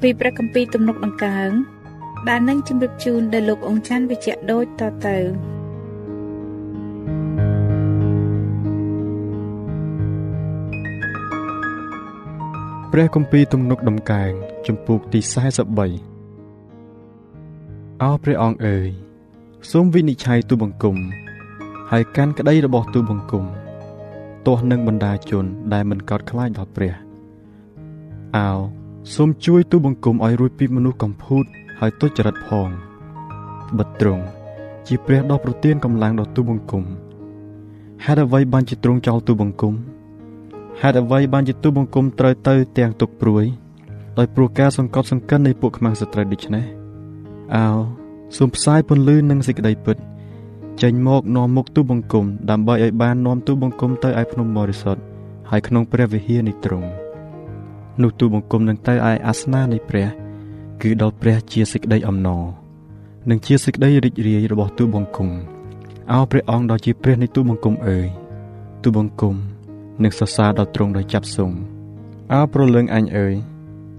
ពីព្រះគម្ពីរទំនុកដង្កើងដែលនឹងជម្រាបជូនដល់លោកអង្គច័ន្ទវិជ្ជៈដូចតទៅព្រះគម្ពីរទំនុកដំកើងជំពូកទី43អោព្រះអង្គអើយសូមវិនិច្ឆ័យទូបង្គំ ហើយកាន់ក្តីរបស់ទូបង្គំទាស់នឹងបណ្ដាជនដែលមិនកោតខ្លាចដល់ព្រះអោ សូមជួយទូបង្គំឲ្យរួចពីមនុស្សកំពូតហើយទុច្ចរិតផងបិទត្រង់ជាព្រះដ៏ប្រទានកម្លាំងដល់ទូបង្គំហេតុអ្វីបានជាទ្រង់ចោលទូបង្គំហេតុអ្វីបានជាទូបង្គំត្រូវទៅទាំងទុកព្រួយដោយព្រោះការសង្កត់សង្កិននៃពួកខ្មាំងសត្រូវដូច្នេះអោសូមផ្សាយពន្លឺនិងសេចក្តីពិតចេញមកនាំមុខទូបង្គំដើម្បីឲ្យបាននាំទូបង្គំទៅឯភ្នំបរិសុទ្ធហើយក្នុងព្រះវិហារនៃទ្រង់ នោះទូបង្គំនឹងទៅឯអាសនៈនៃព្រះ គឺដល់ព្រះជាសេចក្តីអំណរនិងជាសេចក្តីរីករាយរបស់ទូបង្គំអោព្រះអង្គដ៏ជាព្រះនៃទូបង្គំអើយទូបង្គំនឹងសរសើរដល់ទ្រង់ដោយចាប់សង្ឃអោប្រលឹងអញអើយ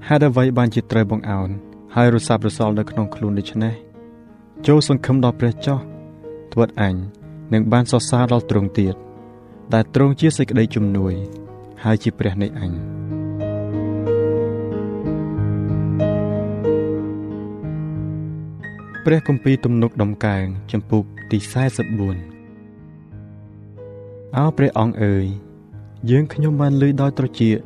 ហេតុអ្វីបានជាត្រូវបងអោនហើយរសាប់រសល់នៅក្នុងខ្លួនដូច្នេះចូលសង្ឃឹមដល់ព្រះចោះត្បិតអញនឹងបានសរសើរដល់ទ្រង់ទៀតដែលទ្រង់ជាសេចក្តីជំនួយ ហើយជាព្រះនៃអញ ព្រះគម្ពីរទំនុកដំកើងចំពុកទី44អោព្រះអង្គអើយយើងខ្ញុំបានលឺដោយត្រចៀក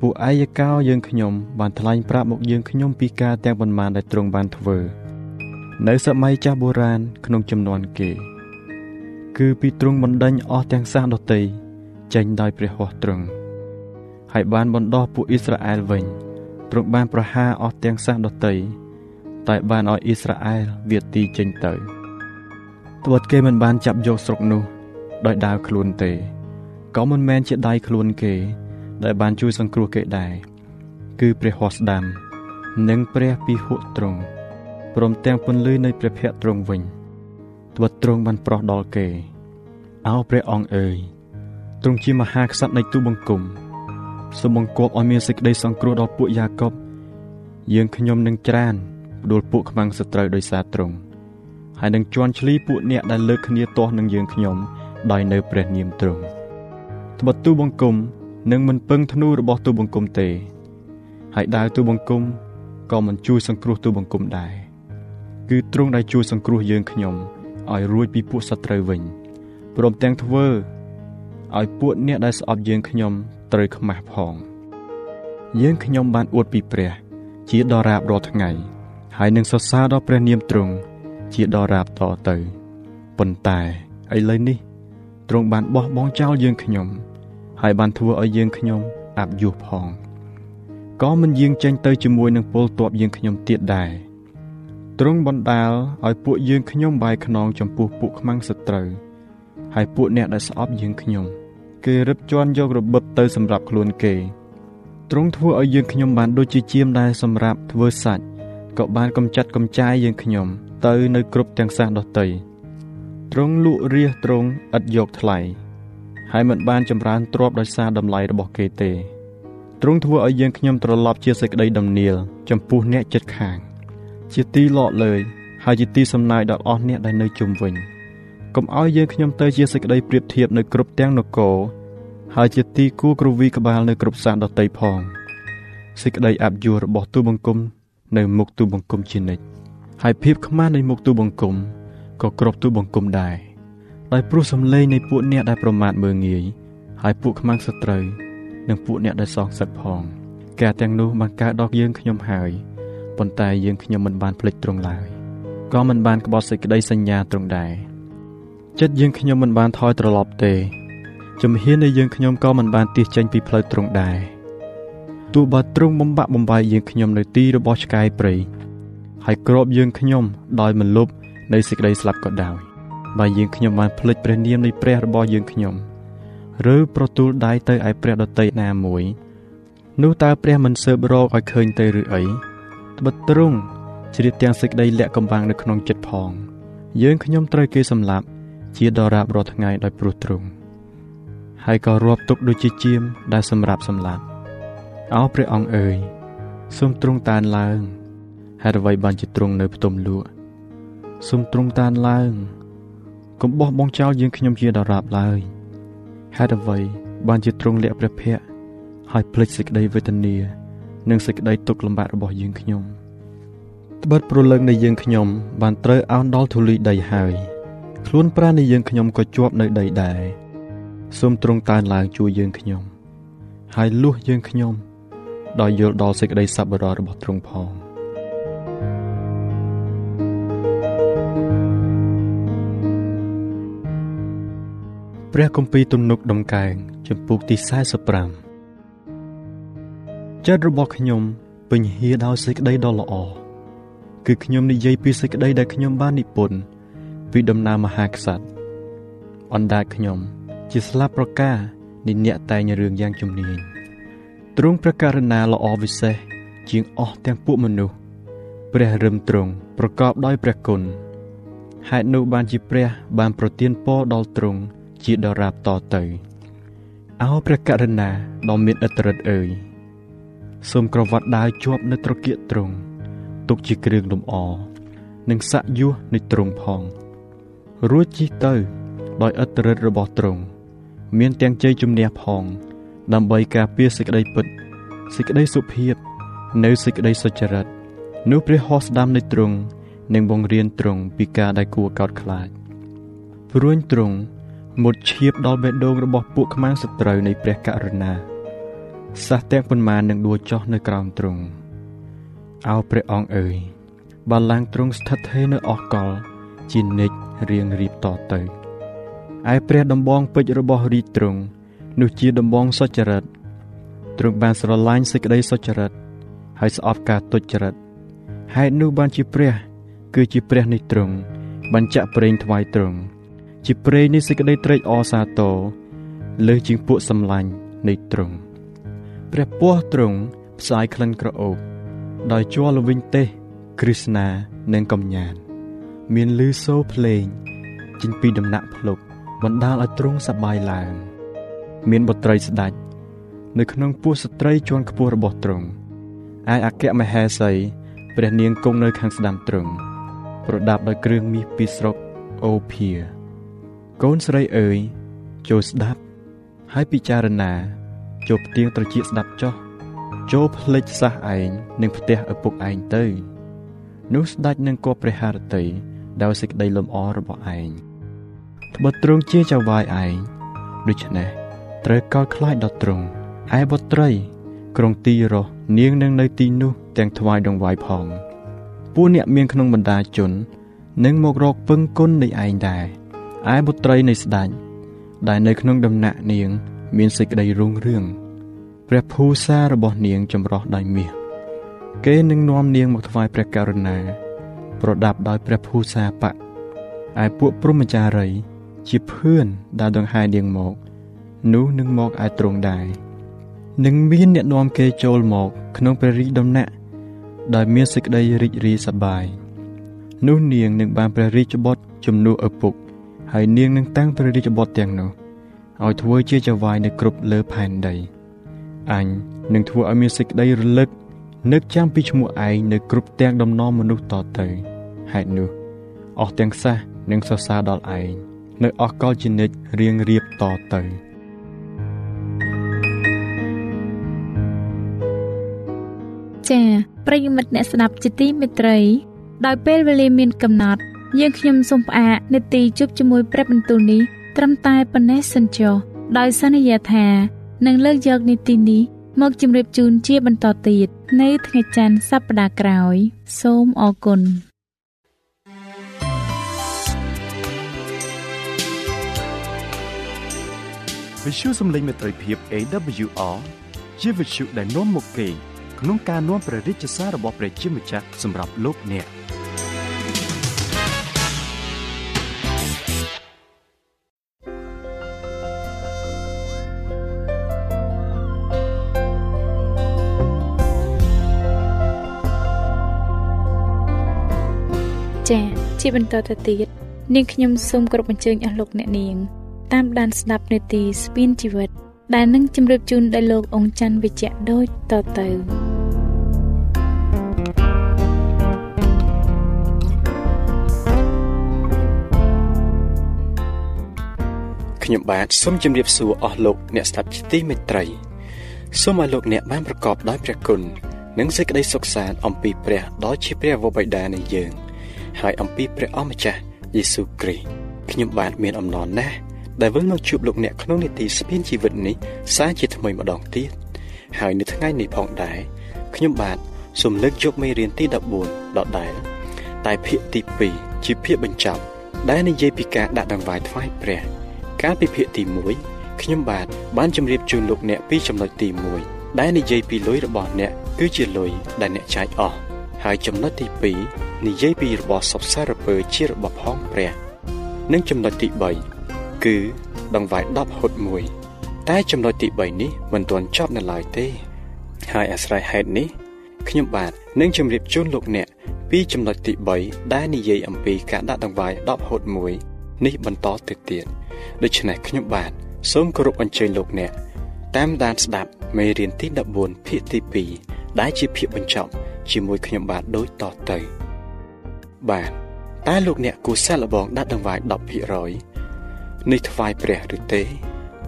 ពួកអាយកោយើងខ្ញុំបានថ្លែងប្រាប់មកយើងខ្ញុំពីការទាំងប៉ុន្មានដែលទ្រង់បានធ្វើ នៅសម័យចាស់បុរាណក្នុងចំនួនគេ គឺពីទ្រង់បណ្ដេញអស់ទាំងសាសដតីចេញដោយព្រះហស្ថទ្រង់ហើយបានបណ្ដោះពួកអ៊ីស្រាអែលវិញទ្រង់បានប្រហារអស់ទាំងសាសដតី តែបានឲ្យអ៊ីស្រាអែលវាទីចេញទៅត្បិតគេមិនបានចាប់យកស្រុកនោះដោយដាវខ្លួនទេក៏មិនមែនជាដៃខ្លួនគេ ដែលបានជួយសង្គ្រោះគេដែរគឺព្រះហស្តាំ និងព្រះពិហុទ្រង់ព្រមទាំងពន្លឺនៃព្រះភ័ក្ត្រទ្រង់វិញត្បិតទ្រង់បានប្រោះដល់គេអោព្រះអង្គអើយទ្រង់ជាមហាក្សត្រនៃទូបង្គំសូមបង្គាប់ឲ្យមានសេចក្តីសង្គ្រោះដល់ពួកយ៉ាកុបយើងខ្ញុំនឹងច្រាន ផ្ដួលពួកខ្មាំងសត្រូវដោយសារទ្រង់ហើយនឹងជន់ឈ្លីពួកអ្នកដែលលើកគ្នាទាស់នឹងយើងខ្ញុំដោយនៅព្រះនាមទ្រង់ត្បិតទូបង្គំនឹងមិនពឹងធ្នូរបស់ទូបង្គំទេ ហើយដាវទូបង្គំក៏មិនជួយសង្គ្រោះទូបង្គំដែរគឺទ្រង់ដែលជួយសង្គ្រោះយើងខ្ញុំឲ្យរួចពីពួកសត្រូវវិញព្រមទាំងធ្វើឲ្យពួកអ្នកដែលស្អប់យើងខ្ញុំត្រូវខ្មាស់ផងយើងខ្ញុំបានអួតពីព្រះ ជាដរាបរាល់ថ្ងៃ ហើយនឹងសរសើរដល់ព្រះនាមទ្រង់ជាដរាបតទៅប៉ុន្តែឥឡូវនេះទ្រង់បានបោះបង់ចោលយើងខ្ញុំ ហើយបានធ្វើឲ្យយើងខ្ញុំអាប់យុះផងក៏មិនយាងចេញទៅជាមួយនឹងពលទ័ពយើងខ្ញុំទៀតដែរទ្រង់បណ្ដាលឲ្យពួកយើងខ្ញុំបាយខ្នងចំពោះពួកខ្មាំងសត្រូវហើយពួកអ្នកដែលស្អប់យើងខ្ញុំ គេរឹបជន់យករបិបទៅសម្រាប់ខ្លួនគេទ្រង់ធ្វើឲ្យយើងខ្ញុំបានដូចជាជាមដែលសម្រាប់ធ្វើសាច់ ក៏បានកំចាត់កំចាយយើងខ្ញុំ ទៅនៅគ្រប់ទាំងសាសដតីទ្រង់លក់រាសទ្រង់ឥតយកថ្លៃហើយមិនបានចម្រើនទ្រព្យដោយសារតម្លៃរបស់គេទេទ្រង់ធ្វើឲ្យយើងខ្ញុំត្រឡប់ជាសេចក្តីដំណៀលចំពោះអ្នកចិត្តខាង ជាទីលក់លើយហើយជាទីសំណាយដល់អស់អ្នកដែលនៅជុំវិញកុំឲ្យយើងខ្ញុំទៅជាសេចក្តីប្រៀបធៀបនៅគ្រប់ទាំងនគរហើយជាទីគូគ្រវីក្បាលនៅគ្រប់សាសដតីផងសេចក្តីអាប់យួររបស់ទូបង្គំ នៅមុខទូបង្គំជានិច្ចហើយភាពខ្មាស់នៃមុខទូបង្គំក៏គ្រប់ទូបង្គំដែរដោយព្រោះសំឡេងនៃពួកអ្នកដែលប្រមាថមើងងាយហើយពួកខ្មាំងសត្រូវនិងពួកអ្នកដែលសងសឹកផងការទាំងនោះបានកើតដល់យើងខ្ញុំហើយប៉ុន្តែយើងខ្ញុំមិនបានភ្លេចទ្រង់ឡើយក៏មិនបានក្បត់សេចក្តីសញ្ញាទ្រង់ដែរចិត្តយើងខ្ញុំមិនបានថយត្រឡប់ទេជំហាននៃយើងខ្ញុំក៏មិនបានទៀសចេញពីផ្លូវទ្រង់ដែរ ទោះបើទ្រង់បំបាក់បំបាយយើងខ្ញុំនៅទីរបស់ឆ្កែព្រៃហើយគ្របយើងខ្ញុំដោយមិនលុបនៃសេចក្តីស្លាប់ក៏ដោយបើយើងខ្ញុំបានភ្លេចព្រះនាមនៃព្រះរបស់យើងខ្ញុំឬប្រទូលដៃទៅឯព្រះដតីណាមួយនោះតើព្រះមិនស៊ើបរកឲ្យឃើញទៅឬអីត្បិតទ្រង់ជ្រាបទាំងសេចក្តីលាក់កំបាំងនៅក្នុងចិត្តផង យើងខ្ញុំត្រូវគេសម្លាប់ ជាដរាបរាល់ថ្ងៃដោយព្រោះទ្រង់ហើយក៏រាប់ទុកដូចជាជាមដែលសម្រាប់សម្លាប់ អោព្រះអង្គអើយសូមទ្រង់តានឡើងហេតុអ្វីបានជាទ្រង់នៅផ្ទុំលក់សូមទ្រង់តានឡើងកុំបោះបង់ចោលយើងខ្ញុំជាដរាបឡើយហេតុអ្វីបានជាទ្រង់លាក់ព្រះភ័ក្ត្រហើយភ្លេចសេចក្តីវេទនានិងសេចក្តីទុក្ខលំបាករបស់យើងខ្ញុំត្បិតប្រលឹងនៃយើងខ្ញុំ បានត្រូវអោនដល់ធូលីដីហើយខ្លួនប្រាណនៃយើងខ្ញុំក៏ជាប់នៅដីដែរសូមទ្រង់តានឡើងជួយយើងខ្ញុំ ហើយលួសយើងខ្ញុំ ដោយយល់ដល់សេចក្តីសប្បុរសរបស់ទ្រង់ផងព្រះគម្ពីរទំនុកដំកើងចំពុកទី45ចិត្តរបស់ខ្ញុំពេញហៀដោយសេចក្តីដ៏ល្អគឺខ្ញុំនិយាយពីសេចក្តីដែលខ្ញុំបាននិពន្ធពីដំណើរមហាក្សត្រអណ្ដាតខ្ញុំ ជាស្លាប់ប្រការនៃអ្នកតែងរឿងយ៉ាងជំនាញ ទ្រង់ព្រះករណាល្អវិសេស ជាងអស់ទាំងពួកមនុស្សព្រះរឹមទ្រង់ប្រកបដោយព្រះគុណហេតុនោះបានជាព្រះបានប្រទានពរដល់ទ្រង់ជាដរាបតទៅអោព្រះករណាដ៏មានឥទ្ធិឫទ្ធិអើយសូមក្រវ៉ាត់ដាវជាប់នៅត្រគាកទ្រង់ទុកជាគ្រឿងលម្អនិងសាក់យោះនៃទ្រង់ផងរួចជិះទៅ ដោយឥទ្ធិឫទ្ធិរបស់ទ្រង់មានទាំងជ័យជំនះផង ដើម្បីការពារសេចក្តីពិតសេចក្តីសុភាពនៅសេចក្តីសុចរិតនោះព្រះហស្តស្ដាំនៃទ្រង់នឹងបង្រៀនទ្រង់ពីការដែលគួរកោតខ្លាចព្រួញទ្រង់មុតឈៀបដល់បេះដូងរបស់ពួកខ្មាំងសត្រូវនៃព្រះករុណាសះទាំងប៉ុន្មាននឹងដួលចុះនៅក្រោមទ្រង់អោព្រះអង្គអើយបាឡាំងទ្រង់ស្ថិតថេរនៅអស់កល ជានិច្ចរៀងរៀបតទៅឯព្រះដំបងពេជ្ររបស់រាជទ្រង់ នោះជាដំបងសុចរិតទ្រង់បានស្រឡាញ់សេចក្តីសុចរិតហើយស្អប់ការទុច្ចរិតហេតុនោះបានជាព្រះ គឺជាព្រះនៃទ្រង់បញ្ជាក់ប្រេងថ្វាយទ្រង់ជាព្រេងនៃសេចក្តីត្រេកអរសាទរលើសជាងពួកសម្លាញ់នៃទ្រង់ព្រះពស់ទ្រង់ផ្សាយក្លិនក្រអូបដោយជ័រល្វីងទេសគ្រឹស្នានិងកំញាន មានលឺសូរភ្លេងចេញពីដំណាក់ភ្លុកបណ្ដាលឲ្យទ្រង់សប្បាយឡើង មានបុត្រីស្ដេចនៅក្នុងពោះស្ត្រីជាន់ខ្ពស់របស់ទ្រង់ឯអគ្គមហេសីព្រះនាងគង់នៅខាងស្ដាំទ្រង់ប្រដាប់ដោយគ្រឿងមាសពីស្រុកអូភាកូនស្រីអើយចូលស្ដាប់ហើយពិចារណាចូលផ្ទៀងត្រចៀកស្ដាប់ចុះចូលផ្លេចសះឯងនឹងផ្ទះឪពុកឯងទៅ នោះស្ដេចនឹងគប់ព្រះハរតីដោយសេចក្តីលំអរបស់ឯងត្បិតទ្រង់ជាចៅវាយឯងដូច្នេះ ត្រូវកោតខ្លាចដល់ទ្រង់ឯបុត្រី ក្រុងទីរស់នាងនឹងនៅទីនោះទាំងថ្វាយដងវាយផងពួកអ្នកមានក្នុងបណ្ដាជននឹងមករកពឹងគុណនៃឯងដែរឯបុត្រីនៃស្ដេចដែលនៅក្នុងដំណាក់នាង មានសេចក្តីរុងរឿងព្រះភូសារបស់នាងចម្រោះដោយមាសគេនឹងនាំនាងមកថ្វាយព្រះករុណាប្រដាប់ដោយព្រះភូសាបៈឯពួកព្រហ្មចារី ជាភឿនដែលដង្ហែនាងមក នោះនឹងមកឯទ្រង់ដែរនឹងមានអ្នកនាំគេចូលមក ក្នុងព្រះរាជដំណាក់ដោយមានសេចក្តីរីករាយសប្បាយនោះនាងនឹងបានព្រះរាជបុត្រជំនួសឪពុក ហើយនាងនឹងតាំងព្រះរាជបុត្រទាំងនោះឲ្យធ្វើជាចៅហ្វាយនៅគ្រប់លើផែនដីអញនឹងធ្វើឲ្យមានសេចក្តីរលឹកនឹកចាំពីឈ្មោះឯងនៅគ្រប់ទាំងដំណំមនុស្សតទៅហេតុនោះអស់ទាំងសះនឹងសរសើរដល់ឯងនៅអស់កលជានិច្ចរៀងរៀបតទៅ ចា៎ប្រិយមិត្តអ្នកស្ដាប់ជាទីមេត្រី ដោយពេលវេលាមានកំណត់ យើងខ្ញុំសូមផ្អាកនេតិជប់ជាមួយព្រះបន្ទូលនេះត្រឹមតែប៉ុណ្ណេះសិនចុះដោយសន្យាថានឹងលើកយកនីតិនេះមកជម្រាបជូនជាបន្តទៀតនៅថ្ងៃច័ន្ទសប្តាហ៍ក្រោយ សូមអរគុណវិទ្យុសំឡេងមេត្រីភាព AWR ជាវិទ្យុដែលនាំមកពី ក្នុងការនាំព្រះរាជសាររបស់ព្រះជាម្ចាស់សម្រាប់លោកអ្នក។ចា៎ជាបន្តទៅទៀតនាងខ្ញុំសូមគោរពអញ្ជើញអស់លោកអ្នកនាង តាមដានស្ដាប់នាទីស្ពានជីវិតដែលនឹងជម្រាបជូនដល់លោកអង្ចាន់វិជ្ជៈដូចតទៅ ខ្ញុំបាទសូមជម្រាបសួរអស់លោកអ្នកស្ដាប់ជាទីមេត្រីសូមឲ្យលោកអ្នកបានប្រកបដោយព្រះគុណនិងសេចក្តីសុខសាន្តអំពីព្រះដ៏ជាព្រះវរបិតានៃយើង ហើយអំពីព្រះអម្ចាស់យេស៊ូវគ្រីស្ទខ្ញុំបាទមានអំណរណាស់ដែលវិលមកជួបលោកអ្នកក្នុងនីតិស្ពានជីវិតនេះសារជាថ្មីម្ដងទៀតហើយនៅថ្ងៃនេះផងដែរខ្ញុំបាទសូមលើកយកមេរៀនទី14ដដែលតែភាគទី2ជាភាគបញ្ចប់ដែលនិយាយពីការដាក់ដង្វាយថ្វាយព្រះ កាលពីភាគទី1ខ្ញុំបាទបានជម្រាបជូនលោកអ្នកពីចំណុចទី1ដែលនិយាយពីលុយរបស់អ្នក គឺជាលុយដែលអ្នកចាយអស់ហើយចំណុចទី2និយាយពីរបស់សពសារពើជារបស់ផងព្រះនិងចំណុចទី3គឺដង្វាយ10ហុត1តែចំណុចទី3នេះមិនទាន់ចប់នៅឡើយទេ ហើយអាស្រ័យហេតុនេះខ្ញុំបាទនឹងជម្រាបជូនលោកអ្នកពីចំណុចទី3ដែលនិយាយអំពីការដាក់ដង្វាយ10ហុត1 នេះបន្តទៅទៀតដូច្នេះខ្ញុំបាទសូមគោរពអញ្ជើញលោកអ្នកតាមដានស្ដាប់មេរៀនទី14ភាគទី2ដែលជាភាគបញ្ចប់ជាមួយខ្ញុំបាទដូចតទៅ បាទតើលោកអ្នកគូសាក់លបងដាក់ដង្វាយ10%នេះថ្វាយព្រះឬទេ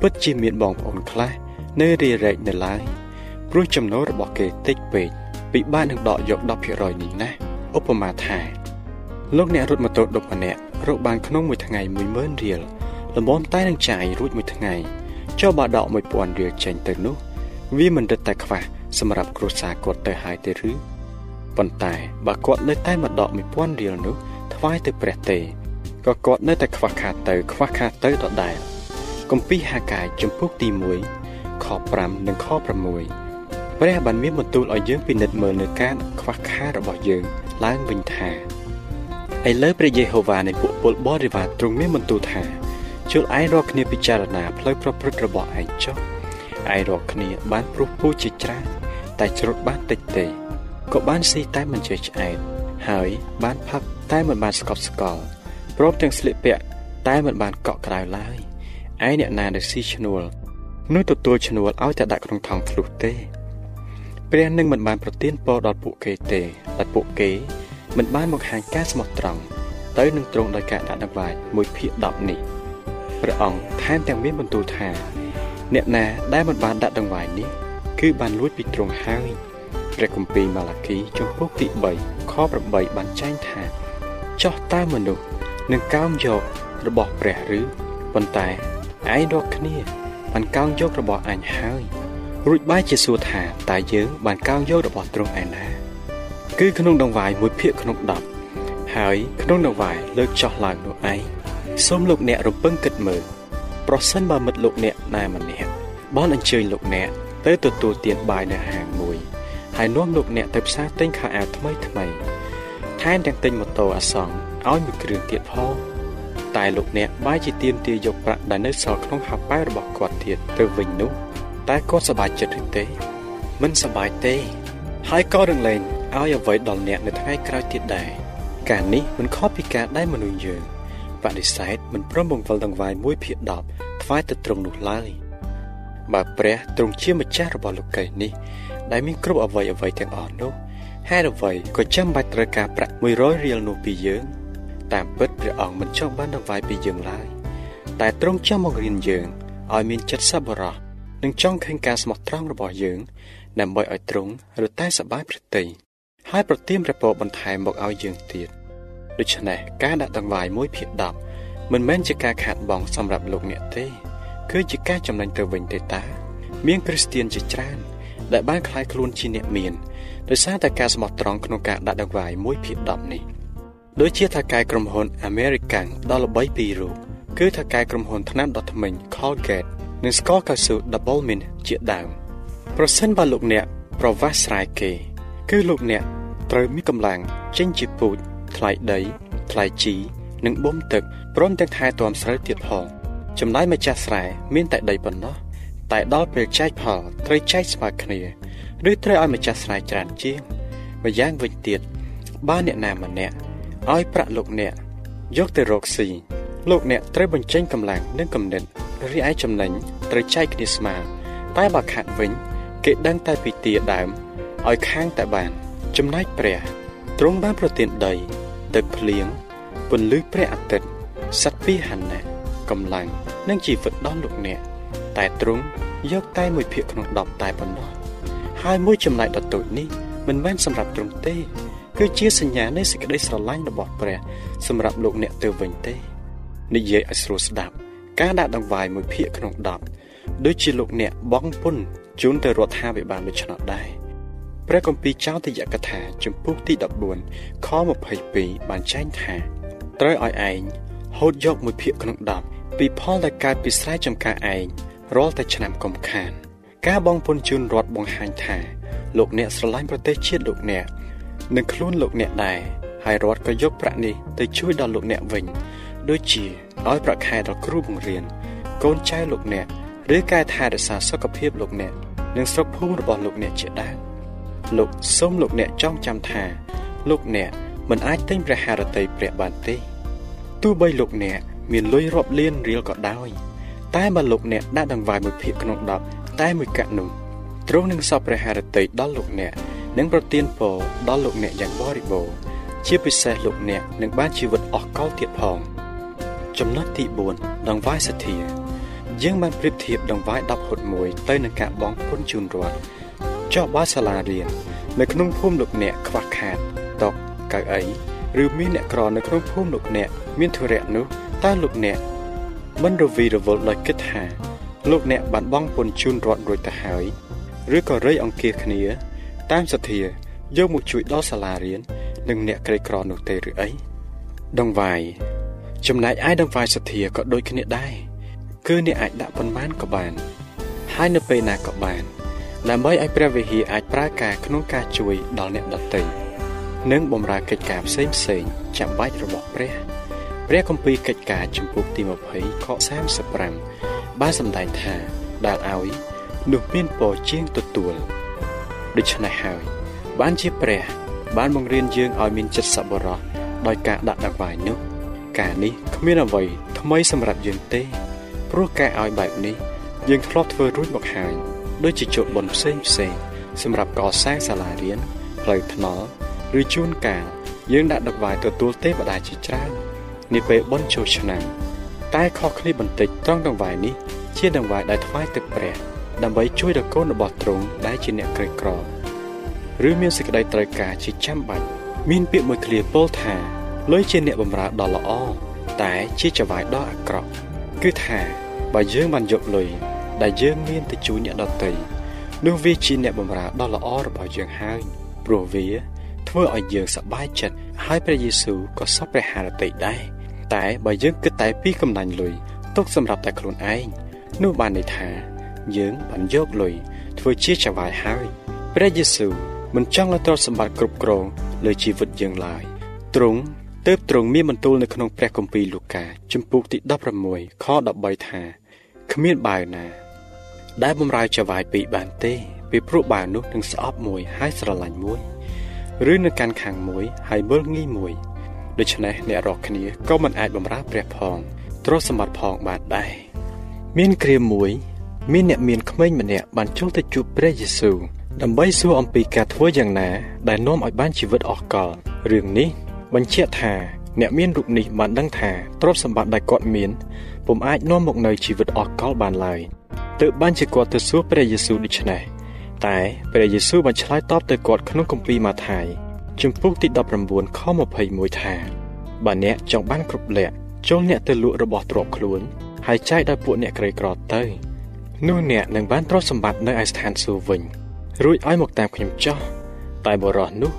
ពិតជាមានបងប្អូនខ្លះនៅរារែកនៅឡើយព្រោះចំណូលរបស់គេតិចពេកពិបាកនឹងដកយក10%នេះណាឧបមាថាលោកអ្នករត់ម៉ូតូ10ម្នាក់ រកបានក្នុងមួយថ្ងៃ10000រៀលលំមតែនឹងចាយរួចមួយថ្ងៃចុះបើដក1000រៀលចេញទៅនោះ វាមិនរឹតតែខ្វះសម្រាប់គ្រួសារគាត់ទៅហើយទេឬប៉ុន្តែបើគាត់នៅតែមកដក1000រៀលនោះថ្វាយទៅព្រះទេក៏គាត់នៅតែខ្វះខាតទៅ ខ្វះខាតទៅដដែលគម្ពីរហាកាយចំពុកទី1ខ5និងខ6ព្រះបានមានបន្ទូលឲ្យយើងពិនិត្យមើលនៅការខ្វះខាតរបស់យើងឡើងវិញថា ឥឡូវព្រះយេហូវ៉ានៃពួកពលបរិវារទ្រង់មានបន្ទូលថាជួលឯងរាល់គ្នាពិចារណាផ្លូវប្រព្រឹត្តរបស់ឯងចុះឯងរាល់គ្នាបានព្រោះពូជាច្រើនតែច្រូតបានតិចទេក៏បានស៊ីតែមិនចេះឆ្អែតហើយបានផឹកតែមិនបានស្កប់ស្កល់ព្រមទាំងស្លៀកពាក់តែមិនបានកក់ក្រៅឡើយឯអ្នកណាដែលស៊ីឈ្នួលនោះទទួលឈ្នួលឲ្យតែដាក់ក្នុងថង់ធ្លុះទេ ព្រះនឹងមិនបានប្រទានពរដល់ពួកគេទេតែពួកគេ មិនបានមកហាញការស្មោះត្រង់ទៅនឹងត្រង់ដោយការដាក់ដង្វាយមួយភាគ10នេះព្រះអង្គថែមទាំងមានបន្ទូលថា អ្នកណាដែលមិនបានដាក់ដង្វាយនេះ គឺបានលួចពីទ្រង់ហើយព្រះគម្ពីរម៉ាឡាគីជំពូកទី3ខ8បានចែងថាចោះតើមនុស្សនឹងកោងយករបស់ព្រះឬប៉ុន្តែឯងរកគ្នាបានកោងយករបស់អញហើយរួចបែរជាសួរថាតើយើងបានកោងយករបស់ទ្រង់ឯណា គឺក្នុងដងវាយមួយភាគក្នុង10ហើយក្នុងដងវាយលើកចោះឡើងនោះឯងសូមលោកអ្នករំពឹងគិតមើលប្រសិនបើមិត្តលោកអ្នកណែម្នាក់បានអញ្ជើញលោកអ្នកទៅទទួលទានបាយនៅហាងមួយហើយនាំលោកអ្នកទៅផ្សារទិញខោអាវថ្មីថ្មីថែមទាំងទិញម៉ូតូអាសង់ឲ្យមួយគ្រឿងទៀតផងតែលោកអ្នកបាយជាទៀមទាយកប្រាក់ដែលនៅសល់ក្នុងហោប៉ៅរបស់គាត់ទៀតទៅវិញនោះតែគាត់សប្បាយចិត្តឬទេ មិនសប្បាយទេ ហើយក៏រំលែង ឲ្យអ្វីដល់អ្នកនៅថ្ងៃក្រោយទៀតដែរការនេះមិនខុសពីការដែលមនុស្សយើងបដិសេធមិនព្រមបង្វិលដង្វាយ1ភាគ10ថ្វាយទៅទ្រង់នោះឡើយបើព្រះទ្រង់ជាម្ចាស់របស់លោកីនេះ ដែលមានគ្រប់អ្វីអ្វីទាំងអស់នោះហេតុអ្វីក៏ចាំបាច់ត្រូវការប្រាក់100រៀលនោះពីយើង តាមពិតព្រះអង្គមិនចង់បានដង្វាយពីយើងឡើយតែទ្រង់ចង់បង្រៀនយើងឲ្យមានចិត្តសប្បុរសនិងចង់ឃើញការស្មោះត្រង់របស់យើងដើម្បីឲ្យទ្រង់រតែសប្បាយព្រះទ័យ ហើយប្រទានព្រះពរបន្ថែមមកឲ្យយើងទៀតដូច្នេះការដាក់ដង្វាយ1ភាគ10មិនមែនជាការខាតបង់សម្រាប់លោកអ្នកទេ គឺជាការចំណេញទៅវិញទេតាមានគ្រីស្ទៀនជាច្រើនដែលបានคล้ายខ្លួនជាអ្នកមានដោយសារតែការស្មោះត្រង់ក្នុងការដាក់ដង្វាយ1ភាគ10នេះដូចជាថាកែក្រុមហ៊ុន American ដ៏ល្បីពីររូបគឺថាកែក្រុមហ៊ុនថ្នាំដុសធ្មេញ Colgate និងស្ករកៅស៊ូ Double Mint ជាដើមប្រសិនបើលោកអ្នកប្រវាស់ស្រែគេ គឺលោកអ្នកត្រូវមានកម្លាំងចេញជាពូជថ្លៃដីថ្លៃជីនិងបូមទឹកព្រមទាំងថែទាំស្រូវទៀតផងចំណាយម្ចាស់ស្រែមានតែដីប៉ុណ្ណោះតែដល់ពេលចែកផលត្រូវចែកស្មើគ្នាឬត្រូវឲ្យម្ចាស់ស្រែច្រើនជាងម្យ៉ាងវិញទៀតបើអ្នកណាម្នាក់ឲ្យប្រាក់លោកអ្នកយកទៅរកស៊ីលោកអ្នកត្រូវបញ្ចេញកម្លាំងនិងគំនិតរីឯចំណេញត្រូវចែកគ្នាស្មើតែបើខាត់វិញ គេដឹងតែពីទាដើម ឲ្យខាងតែបាន ចំណែកព្រះទ្រង់បានប្រទានដី ទឹកភ្លៀងពន្លឺព្រះអាទិត្យសត្វពីហណៈកម្លាំងនិងជីវិតដល់លោកអ្នកតែទ្រង់យកតែមួយភាគក្នុង10តែប៉ុណ្ណោះហើយមួយចំណែកដ៏តូចនេះមិនមែនសម្រាប់ទ្រង់ទេ គឺជាសញ្ញានៃសេចក្តីស្រឡាញ់របស់ព្រះ សម្រាប់លោកអ្នកទៅវិញទេនិយាយឲ្យស្រួលស្ដាប់ ការដាក់ដង្វាយមួយភាគក្នុង10ដូចជាលោកអ្នកបងពុនជូនទៅរដ្ឋាភិបាលដូច្នោះដែរ ព្រះគម្ពីរចោទយកថាជំពូកទី14ខ22បានចែងថាត្រូវឲ្យឯងហូតយកមួយភាគក្នុង10ពីផលដែលកើតពីស្រែចម្ការឯងរាល់តែឆ្នាំកុំខាន ការបងពុនជូនរដ្ឋបង្ហាញថាលោកអ្នកស្រឡាញ់ប្រទេសជាតិលោកអ្នកនិងខ្លួនលោកអ្នកដែរហើយរដ្ឋក៏យកប្រាក់នេះទៅជួយដល់លោកអ្នកវិញ ដូចជាឲ្យប្រាក់ខែដល់គ្រូបង្រៀនកូនចៅលោកអ្នកឬកែថែរក្សាសុខភាពលោកអ្នកនិងស្រុកភូមិរបស់លោកអ្នកជាដើម លោកសូមលោកអ្នកចងចាំថាលោកអ្នកមិនអាចទិញព្រះハរតីព្រះបានទេទោះបីលោកអ្នកមានលុយរាប់លានរៀលក៏ដោយ តែបើលោកអ្នកដាក់ដង្វាយមួយភាគក្នុង10តែមួយកាក់នោះទ្រង់នឹងសពព្រះハរតីដល់លោកអ្នកនិងប្រទានពរដល់លោកអ្នកយ៉ាងបរិបូរណ៍ជាពិសេសលោកអ្នកនឹងបានជីវិតអស់កលទៀតផង ចំណុចទី4ដង្វាយសទ្ធាយើងបានប្រៀបធៀបដង្វាយ10ហុតមួយទៅនឹងការបងពុនជូនរដ្ឋ ចុះបើសាលារៀននៅក្នុងភូមិលោកអ្នកខ្វះខាតតុកៅអីឬមានអ្នកក្រនៅក្នុងភូមិលោកអ្នកមានធុរៈនោះតើលោកអ្នកមិនរវីរវល់ដោយគិតថាលោកអ្នកបានបងពុនជូនរដ្ឋរួចទៅហើយឬក៏រៃអង្គាគ្នា តាមសទ្ធាយកមកជួយដល់សាលារៀននិងអ្នកក្រីក្រនោះទេឬអីដងវាយចំណែកឯដងវាយសទ្ធាក៏ដូចគ្នាដែរគឺអ្នកអាចដាក់ប៉ុន្មានក៏បាន ហើយនៅពេលណាក៏បាន ដើម្បីឲ្យព្រះវិហារអាចប្រើការក្នុងការជួយដល់អ្នកដទៃនិងបម្រើកិច្ចការផ្សេងផ្សេងចាំបាច់របស់ព្រះ ព្រះគម្ពីរកិច្ចការជំពូកទី20ខ35បានសម្ដែងថាដែលឲ្យនោះមានពរជាងទទួលដូច្នេះហើយ បានជាព្រះ បានបង្រៀនយើងឲ្យមានចិត្តសប្បុរសដោយការដាក់ដង្វាយនោះការនេះគ្មានអ្វីថ្មីសម្រាប់យើងទេព្រោះការឲ្យបែបនេះយើងធ្លាប់ធ្វើរួចមកហើយ ដូចជាជោគបុណ្យផ្សេងផ្សេងសម្រាប់កសាងសាលារៀនផ្លូវថ្នល់ឬជួនកាលយើងដាក់ដង្វាយទទួលទេវតាជាច្រើននាពេលបុណ្យចូលឆ្នាំតែខុសគ្នាបន្តិចត្រង់ដង្វាយនេះជាដង្វាយដែលថ្វាយទឹកព្រះដើម្បីជួយដល់កូនរបស់ទ្រង់ដែលជាអ្នកក្រីក្រឬមានសេចក្តីត្រូវការជាចាំបាច់មានពាក្យមួយឃ្លាពោលថាលុយជាអ្នកបម្រើដ៏ល្អតែជាចវាយដ៏អាក្រក់គឺថាបើយើងបានយកលុយ ដែលយើងមានទៅជួយអ្នកដទៃនោះវាជាអ្នកបម្រើដ៏ល្អរបស់យើងហើយព្រោះវា ធ្វើឲ្យយើងសប្បាយចិត្តហើយព្រះយេស៊ូវក៏សពព្រះハរតីដែរតែបើយើងគិតតែពីកំណាញ់លុយទុកសម្រាប់តែខ្លួនឯងនោះបានន័យថា យើងបានយកលុយធ្វើជាចវាយហើយព្រះយេស៊ូវមិនចង់ឲ្យទ្រព្យសម្បត្តិគ្រប់គ្រងលើជីវិតយើងឡើយទ្រង់ទើបទ្រង់មានបន្ទូលនៅក្នុងព្រះគម្ពីរលូកាជំពូកទី16ខ13ថាគ្មានបាវណា ដែលបំរើចវាយពីរបានទេ ពីព្រោះបាវនោះនឹងស្អប់មួយហើយស្រឡាញ់មួយឬនៅកាន់ខាងមួយហើយមើលងាយមួយដូច្នេះអ្នករាល់គ្នាក៏មិនអាចបំរើព្រះផងទ្រព្យសម្បត្តិផងបានដែរមានគ្រាមួយ មានអ្នកមានក្មេងម្នាក់បានចូលទៅជួបព្រះយេស៊ូវដើម្បីសួរអំពីការធ្វើយ៉ាងណា ដែលនាំឲ្យបានជីវិតអស់កលរឿងនេះបញ្ជាក់ថា អ្នកមានរូបនេះបានដឹងថាទ្រព្យសម្បត្តិដែលគាត់មាន ពុំអាចនាំមកនៅជីវិតអស់កលបានឡើយទើបបានជាគាត់ទៅសួរព្រះយេស៊ូវដូច្នេះតែព្រះយេស៊ូវបានឆ្លើយតបទៅគាត់ក្នុងគម្ពីរម៉ាថាយជំពូកទី19ខ21ថាបើអ្នកចង់បានគ្រប់លក្ខចូលអ្នកទៅលក់របស់ទ្រព្យខ្លួនហើយចែកដល់ពួកអ្នកក្រីក្រទៅនោះអ្នកនឹងបានទ្រព្យសម្បត្តិនៅឯស្ថានសួគ៌វិញរួចឲ្យមកតាមខ្ញុំចោះតែបរិះនោះ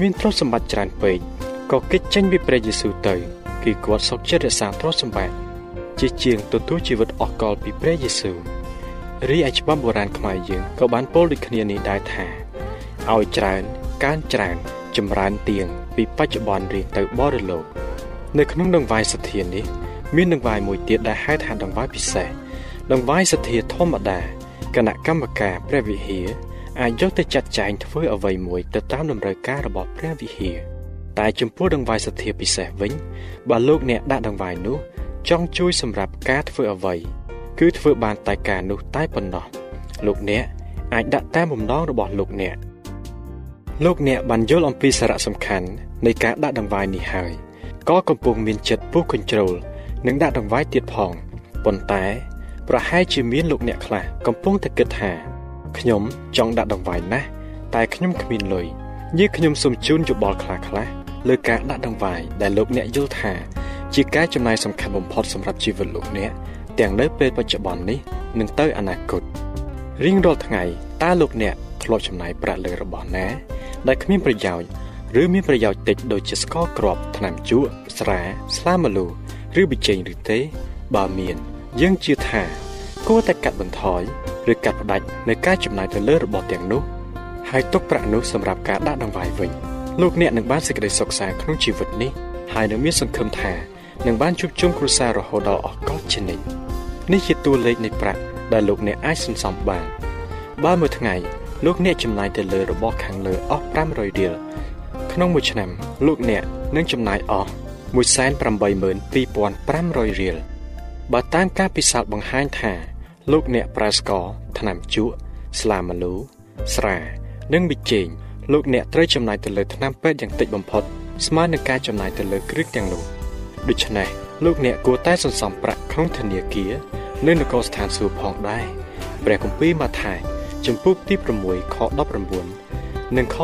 មានទ្រព្យសម្បត្តិច្រើនពេកក៏គេចចេញពីព្រះយេស៊ូវទៅគឺគាត់សុខចិត្តរក្សាទ្រព្យសម្បត្តិ ជាជាងទទួលជីវិតអស់កលពីព្រះយេស៊ូវរីឯច្បាប់បុរាណខ្មែរយើងក៏បានពោលដូចគ្នានេះដែរថាឲ្យច្រើនកើនច្រើនចម្រើនទៀងពីបច្ចុប្បន្នរៀងទៅបរិលោក នៅក្នុងដង្វាយសទ្ធានេះ មានដង្វាយមួយទៀតដែលហៅថាដង្វាយពិសេសដង្វាយសទ្ធាធម្មតាគណៈកម្មការព្រះវិហារអាចយកទៅចាត់ចែងធ្វើអ្វីមួយទៅតាមតម្រូវការរបស់ព្រះវិហារតែចំពោះដង្វាយសទ្ធាពិសេសវិញបើលោកអ្នកដាក់ដង្វាយនោះ ចង់ជួយសម្រាប់ការធ្វើអ្វីគឺធ្វើបានតែការនោះតែប៉ុណ្ណោះលោកអ្នកអាចដាក់តាមបំណងរបស់លោកអ្នកលោកអ្នកបានយល់អំពីសារៈសំខាន់នៃការដាក់ដង្វាយនេះហើយក៏កំពុងមានចិត្តពុះកញ្ជ្រោលនឹងដាក់ដង្វាយទៀតផងប៉ុន្តែ ប្រហែលជាមានលោកអ្នកខ្លះកំពុងតែគិតថាខ្ញុំចង់ដាក់ដង្វាយណាស់តែខ្ញុំគ្មានលុយយើខ្ញុំសូមជូនយោបល់ខ្លះខ្លះលើការដាក់ដង្វាយដែលលោកអ្នកយល់ថា ជាការចំណាយសំខាន់បំផុតសម្រាប់ជីវិតលោកអ្នកទាំងនៅពេលបច្ចុប្បន្ននេះនិងទៅអនាគតរៀងរាល់ថ្ងៃតើលោកអ្នកធ្លាប់ចំណាយប្រាក់លើរបស់ណា ដែលគ្មានប្រយោជន៍ឬមានប្រយោជន៍តិចដូចជាស្ករគ្រាប់ថ្នាំជក់ស្រា ស្លាម្លូឬប៊ីចេងឬទេ បើមាន យើងជឿថា គួរតែកាត់បន្ថយឬកាត់ផ្តាច់នៅការចំណាយទៅលើរបស់ទាំងនោះហើយទុកប្រាក់នោះសម្រាប់ការដាក់ដង្វាយវិញលោកអ្នកនឹងបានសេចក្តីសុខសាន្តក្នុងជីវិតនេះហើយនឹងមានសង្ឃឹមថា នឹងបានជួបជុំគ្រួសាររហូតដល់អស់កលជានិច្ចនេះជាតួលេខនៃប្រាក់ដែលលោកអ្នកអាចសន្សំបានបើមួយថ្ងៃលោកអ្នកចំណាយទៅលើរបស់ខាងលើអស់500រៀលក្នុងមួយឆ្នាំលោកអ្នកនឹងចំណាយអស់182,500រៀលបើតាមការពិសោធន៍បង្ហាញថា លោកអ្នកប្រើស្ករថ្នាំជក់ស្លាម្លូស្រា និងប៊ីចេងលោកអ្នកត្រូវចំណាយទៅលើថ្នាំពេទ្យយ៉ាងតិចបំផុតស្មើនឹងការចំណាយទៅលើគ្រឿងទាំងនោះ ដូច្នេះលោកអ្នកគួរតែសន្សំប្រាក់ក្នុងធនាគារនៅនគរស្ថានសួគ៌ផងដែរព្រះគម្ពីរម៉ាថាយជំពូកទី6ខ19និងខ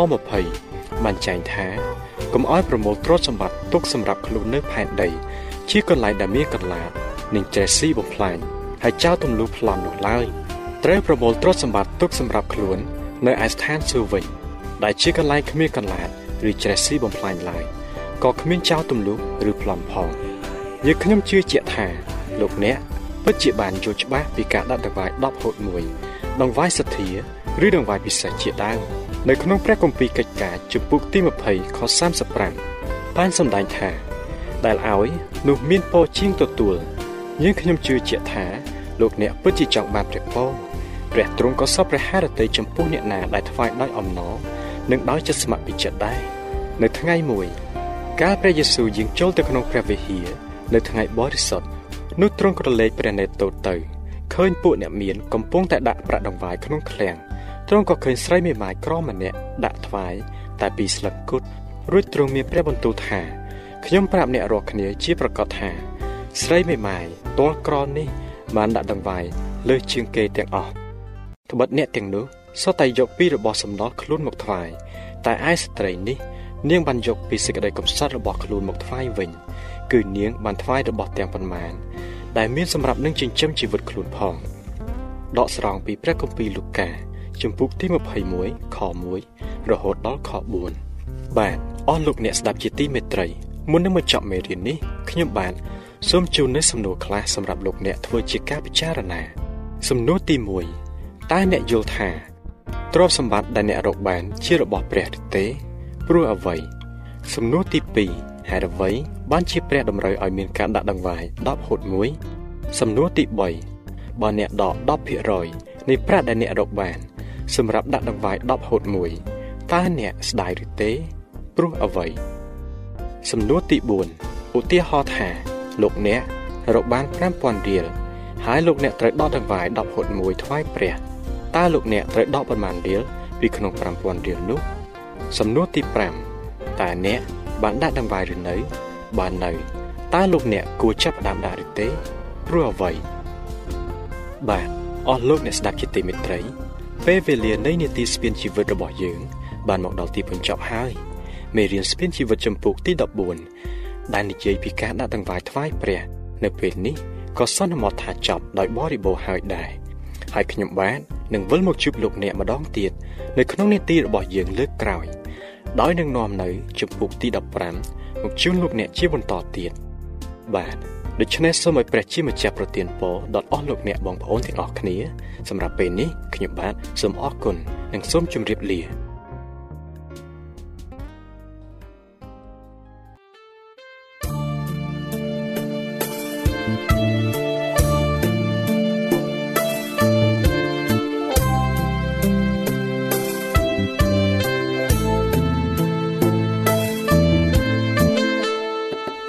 20បានចែងថាកុំឲ្យប្រមូលទ្រព្យសម្បត្តិទុកសម្រាប់ខ្លួននៅផែនដី ជាកន្លែងដែលមានកន្លាតនិងចេះស៊ីបំផ្លាញហើយចោលទម្លុះប្លន់នោះឡើយត្រូវប្រមូលទ្រព្យសម្បត្តិទុកសម្រាប់ខ្លួន នៅឯស្ថានសួគ៌វិញដែលជាកន្លែងគ្មានកន្លាតឬច្រេះស៊ីបំផ្លាញឡើយ ក៏គ្មានចោលទម្លុះឬប្លន់ផងយើងខ្ញុំជឿជាក់ថាលោកអ្នកពិតជាបានយល់ច្បាស់ពីការដាក់ដង្វាយ10ហូត1ដង្វាយសទ្ធាឬដង្វាយពិសេសជាដើមនៅក្នុងព្រះគម្ពីរកិច្ចការជំពូកទី20ខ35បានសម្ដែងថា ដែលឲ្យនោះមានពរជាងទទួលយើងខ្ញុំជឿជាក់ថាលោកអ្នកពិតជាចង់បានព្រះពរព្រះទ្រង់ក៏សពព្រះハរតីចំពោះអ្នកណាដែលថ្វាយដោយអំណរនិងដោយចិត្តស្ម័គ្រពីចិត្តដែរនៅថ្ងៃមួយ កាលព្រះយេស៊ូវយាងចូលទៅក្នុងព្រះវិហារនៅថ្ងៃបរិសុទ្ធនោះទ្រង់ក៏លេចព្រះនេត្រទតទៅឃើញពួកអ្នកមានកំពុងតែដាក់ប្រាក់ដង្វាយក្នុងឃ្លាំងទ្រង់ក៏ឃើញស្រីមេម៉ាយក្រម្នាក់ដាក់ថ្វាយតែពីស្លឹកគុតរួចទ្រង់មានព្រះបន្ទូលថាខ្ញុំប្រាប់អ្នករាល់គ្នាជាប្រកាសថា ស្រីមេម៉ាយទាល់ក្រនេះបានដាក់ដង្វាយលើសជាងគេទាំងអស់ត្បិតអ្នកទាំងនោះសុទ្ធតែយកពីរបស់សំណល់ខ្លួនមកថ្វាយតែឯស្ត្រីនេះ នាងបានយកពីសេចក្តីកំសត់របស់ខ្លួនមកថ្វាយវិញ គឺនាងបានថ្វាយរបស់ទាំងប៉ុន្មាន ដែលមានសម្រាប់នឹងចិញ្ចឹមជីវិតខ្លួនផងដកស្រង់ពីព្រះគម្ពីរលូកាជំពូកទី21ខ1រហូតដល់ខ4បាទអស់លោកអ្នកស្ដាប់ជាទីមេត្រីមុននឹងមកចប់មេរៀននេះខ្ញុំបាទសូមជូននូវសំណួរខ្លះសម្រាប់លោកអ្នកធ្វើជាការពិចារណា សំណួរទី1តើអ្នកយល់ថាទ្រព្យសម្បត្តិដែលអ្នករកបាន ជារបស់ព្រះឬទេ ព្រោះអ្វីសំណួរទី2ហេតុអ្វី បានជាព្រះតម្រូវឲ្យមានការដាក់ដង្វាយ10ហូត1សំណួរទី3បើអ្នកដក10%នៃប្រាក់ដែលអ្នករកបាន សម្រាប់ដាក់ដង្វាយ10ហូត1តើអ្នកស្ដាយឬទេ ព្រោះអ្វី សំណួរទី4ឧទាហរណ៍ថាលោកអ្នករកបាន5000រៀលហើយលោកអ្នកត្រូវដកដង្វាយ10ហុត1ថ្វាយព្រះតើលោកអ្នកត្រូវដកប៉ុន្មានរៀលពីក្នុង5000រៀលនោះ សំណួរទី5តើអ្នកបានដាក់ដង្វាយឬនៅបើនៅតើលោកអ្នកគួរចាប់ផ្ដើមដាក់ឬទេព្រោះអ្វីបាទអស់លោកអ្នកស្ដាប់ជាទីមេត្រីពេលវេលានៃនីតិស្ពានជីវិតរបស់យើង បានមកដល់ទីបញ្ចប់ហើយមេរៀនស្ពានជីវិតចម្ពោះទី14ដែលនិយាយពីការដាក់ដង្វាយថ្វាយព្រះនៅពេលនេះក៏សន្មតថាចប់ដោយបរិបូរហើយដែរហើយខ្ញុំបាទនឹងវិលមកជួបលោកអ្នកម្ដងទៀតនៅក្នុងនេតិរបស់យើងលើកក្រោយ ដោយនឹងនាំនៅចម្ពោះទី15មកជូនលោកអ្នកជាបន្តទៀតបាទដូច្នេះសូមឲ្យព្រះជាម្ចាស់ប្រទានពរដល់អស់លោកអ្នកបងប្អូនទាំងអស់គ្នា សម្រាប់ពេលនេះខ្ញុំបាទសូមអរគុណនិងសូមជម្រាបលា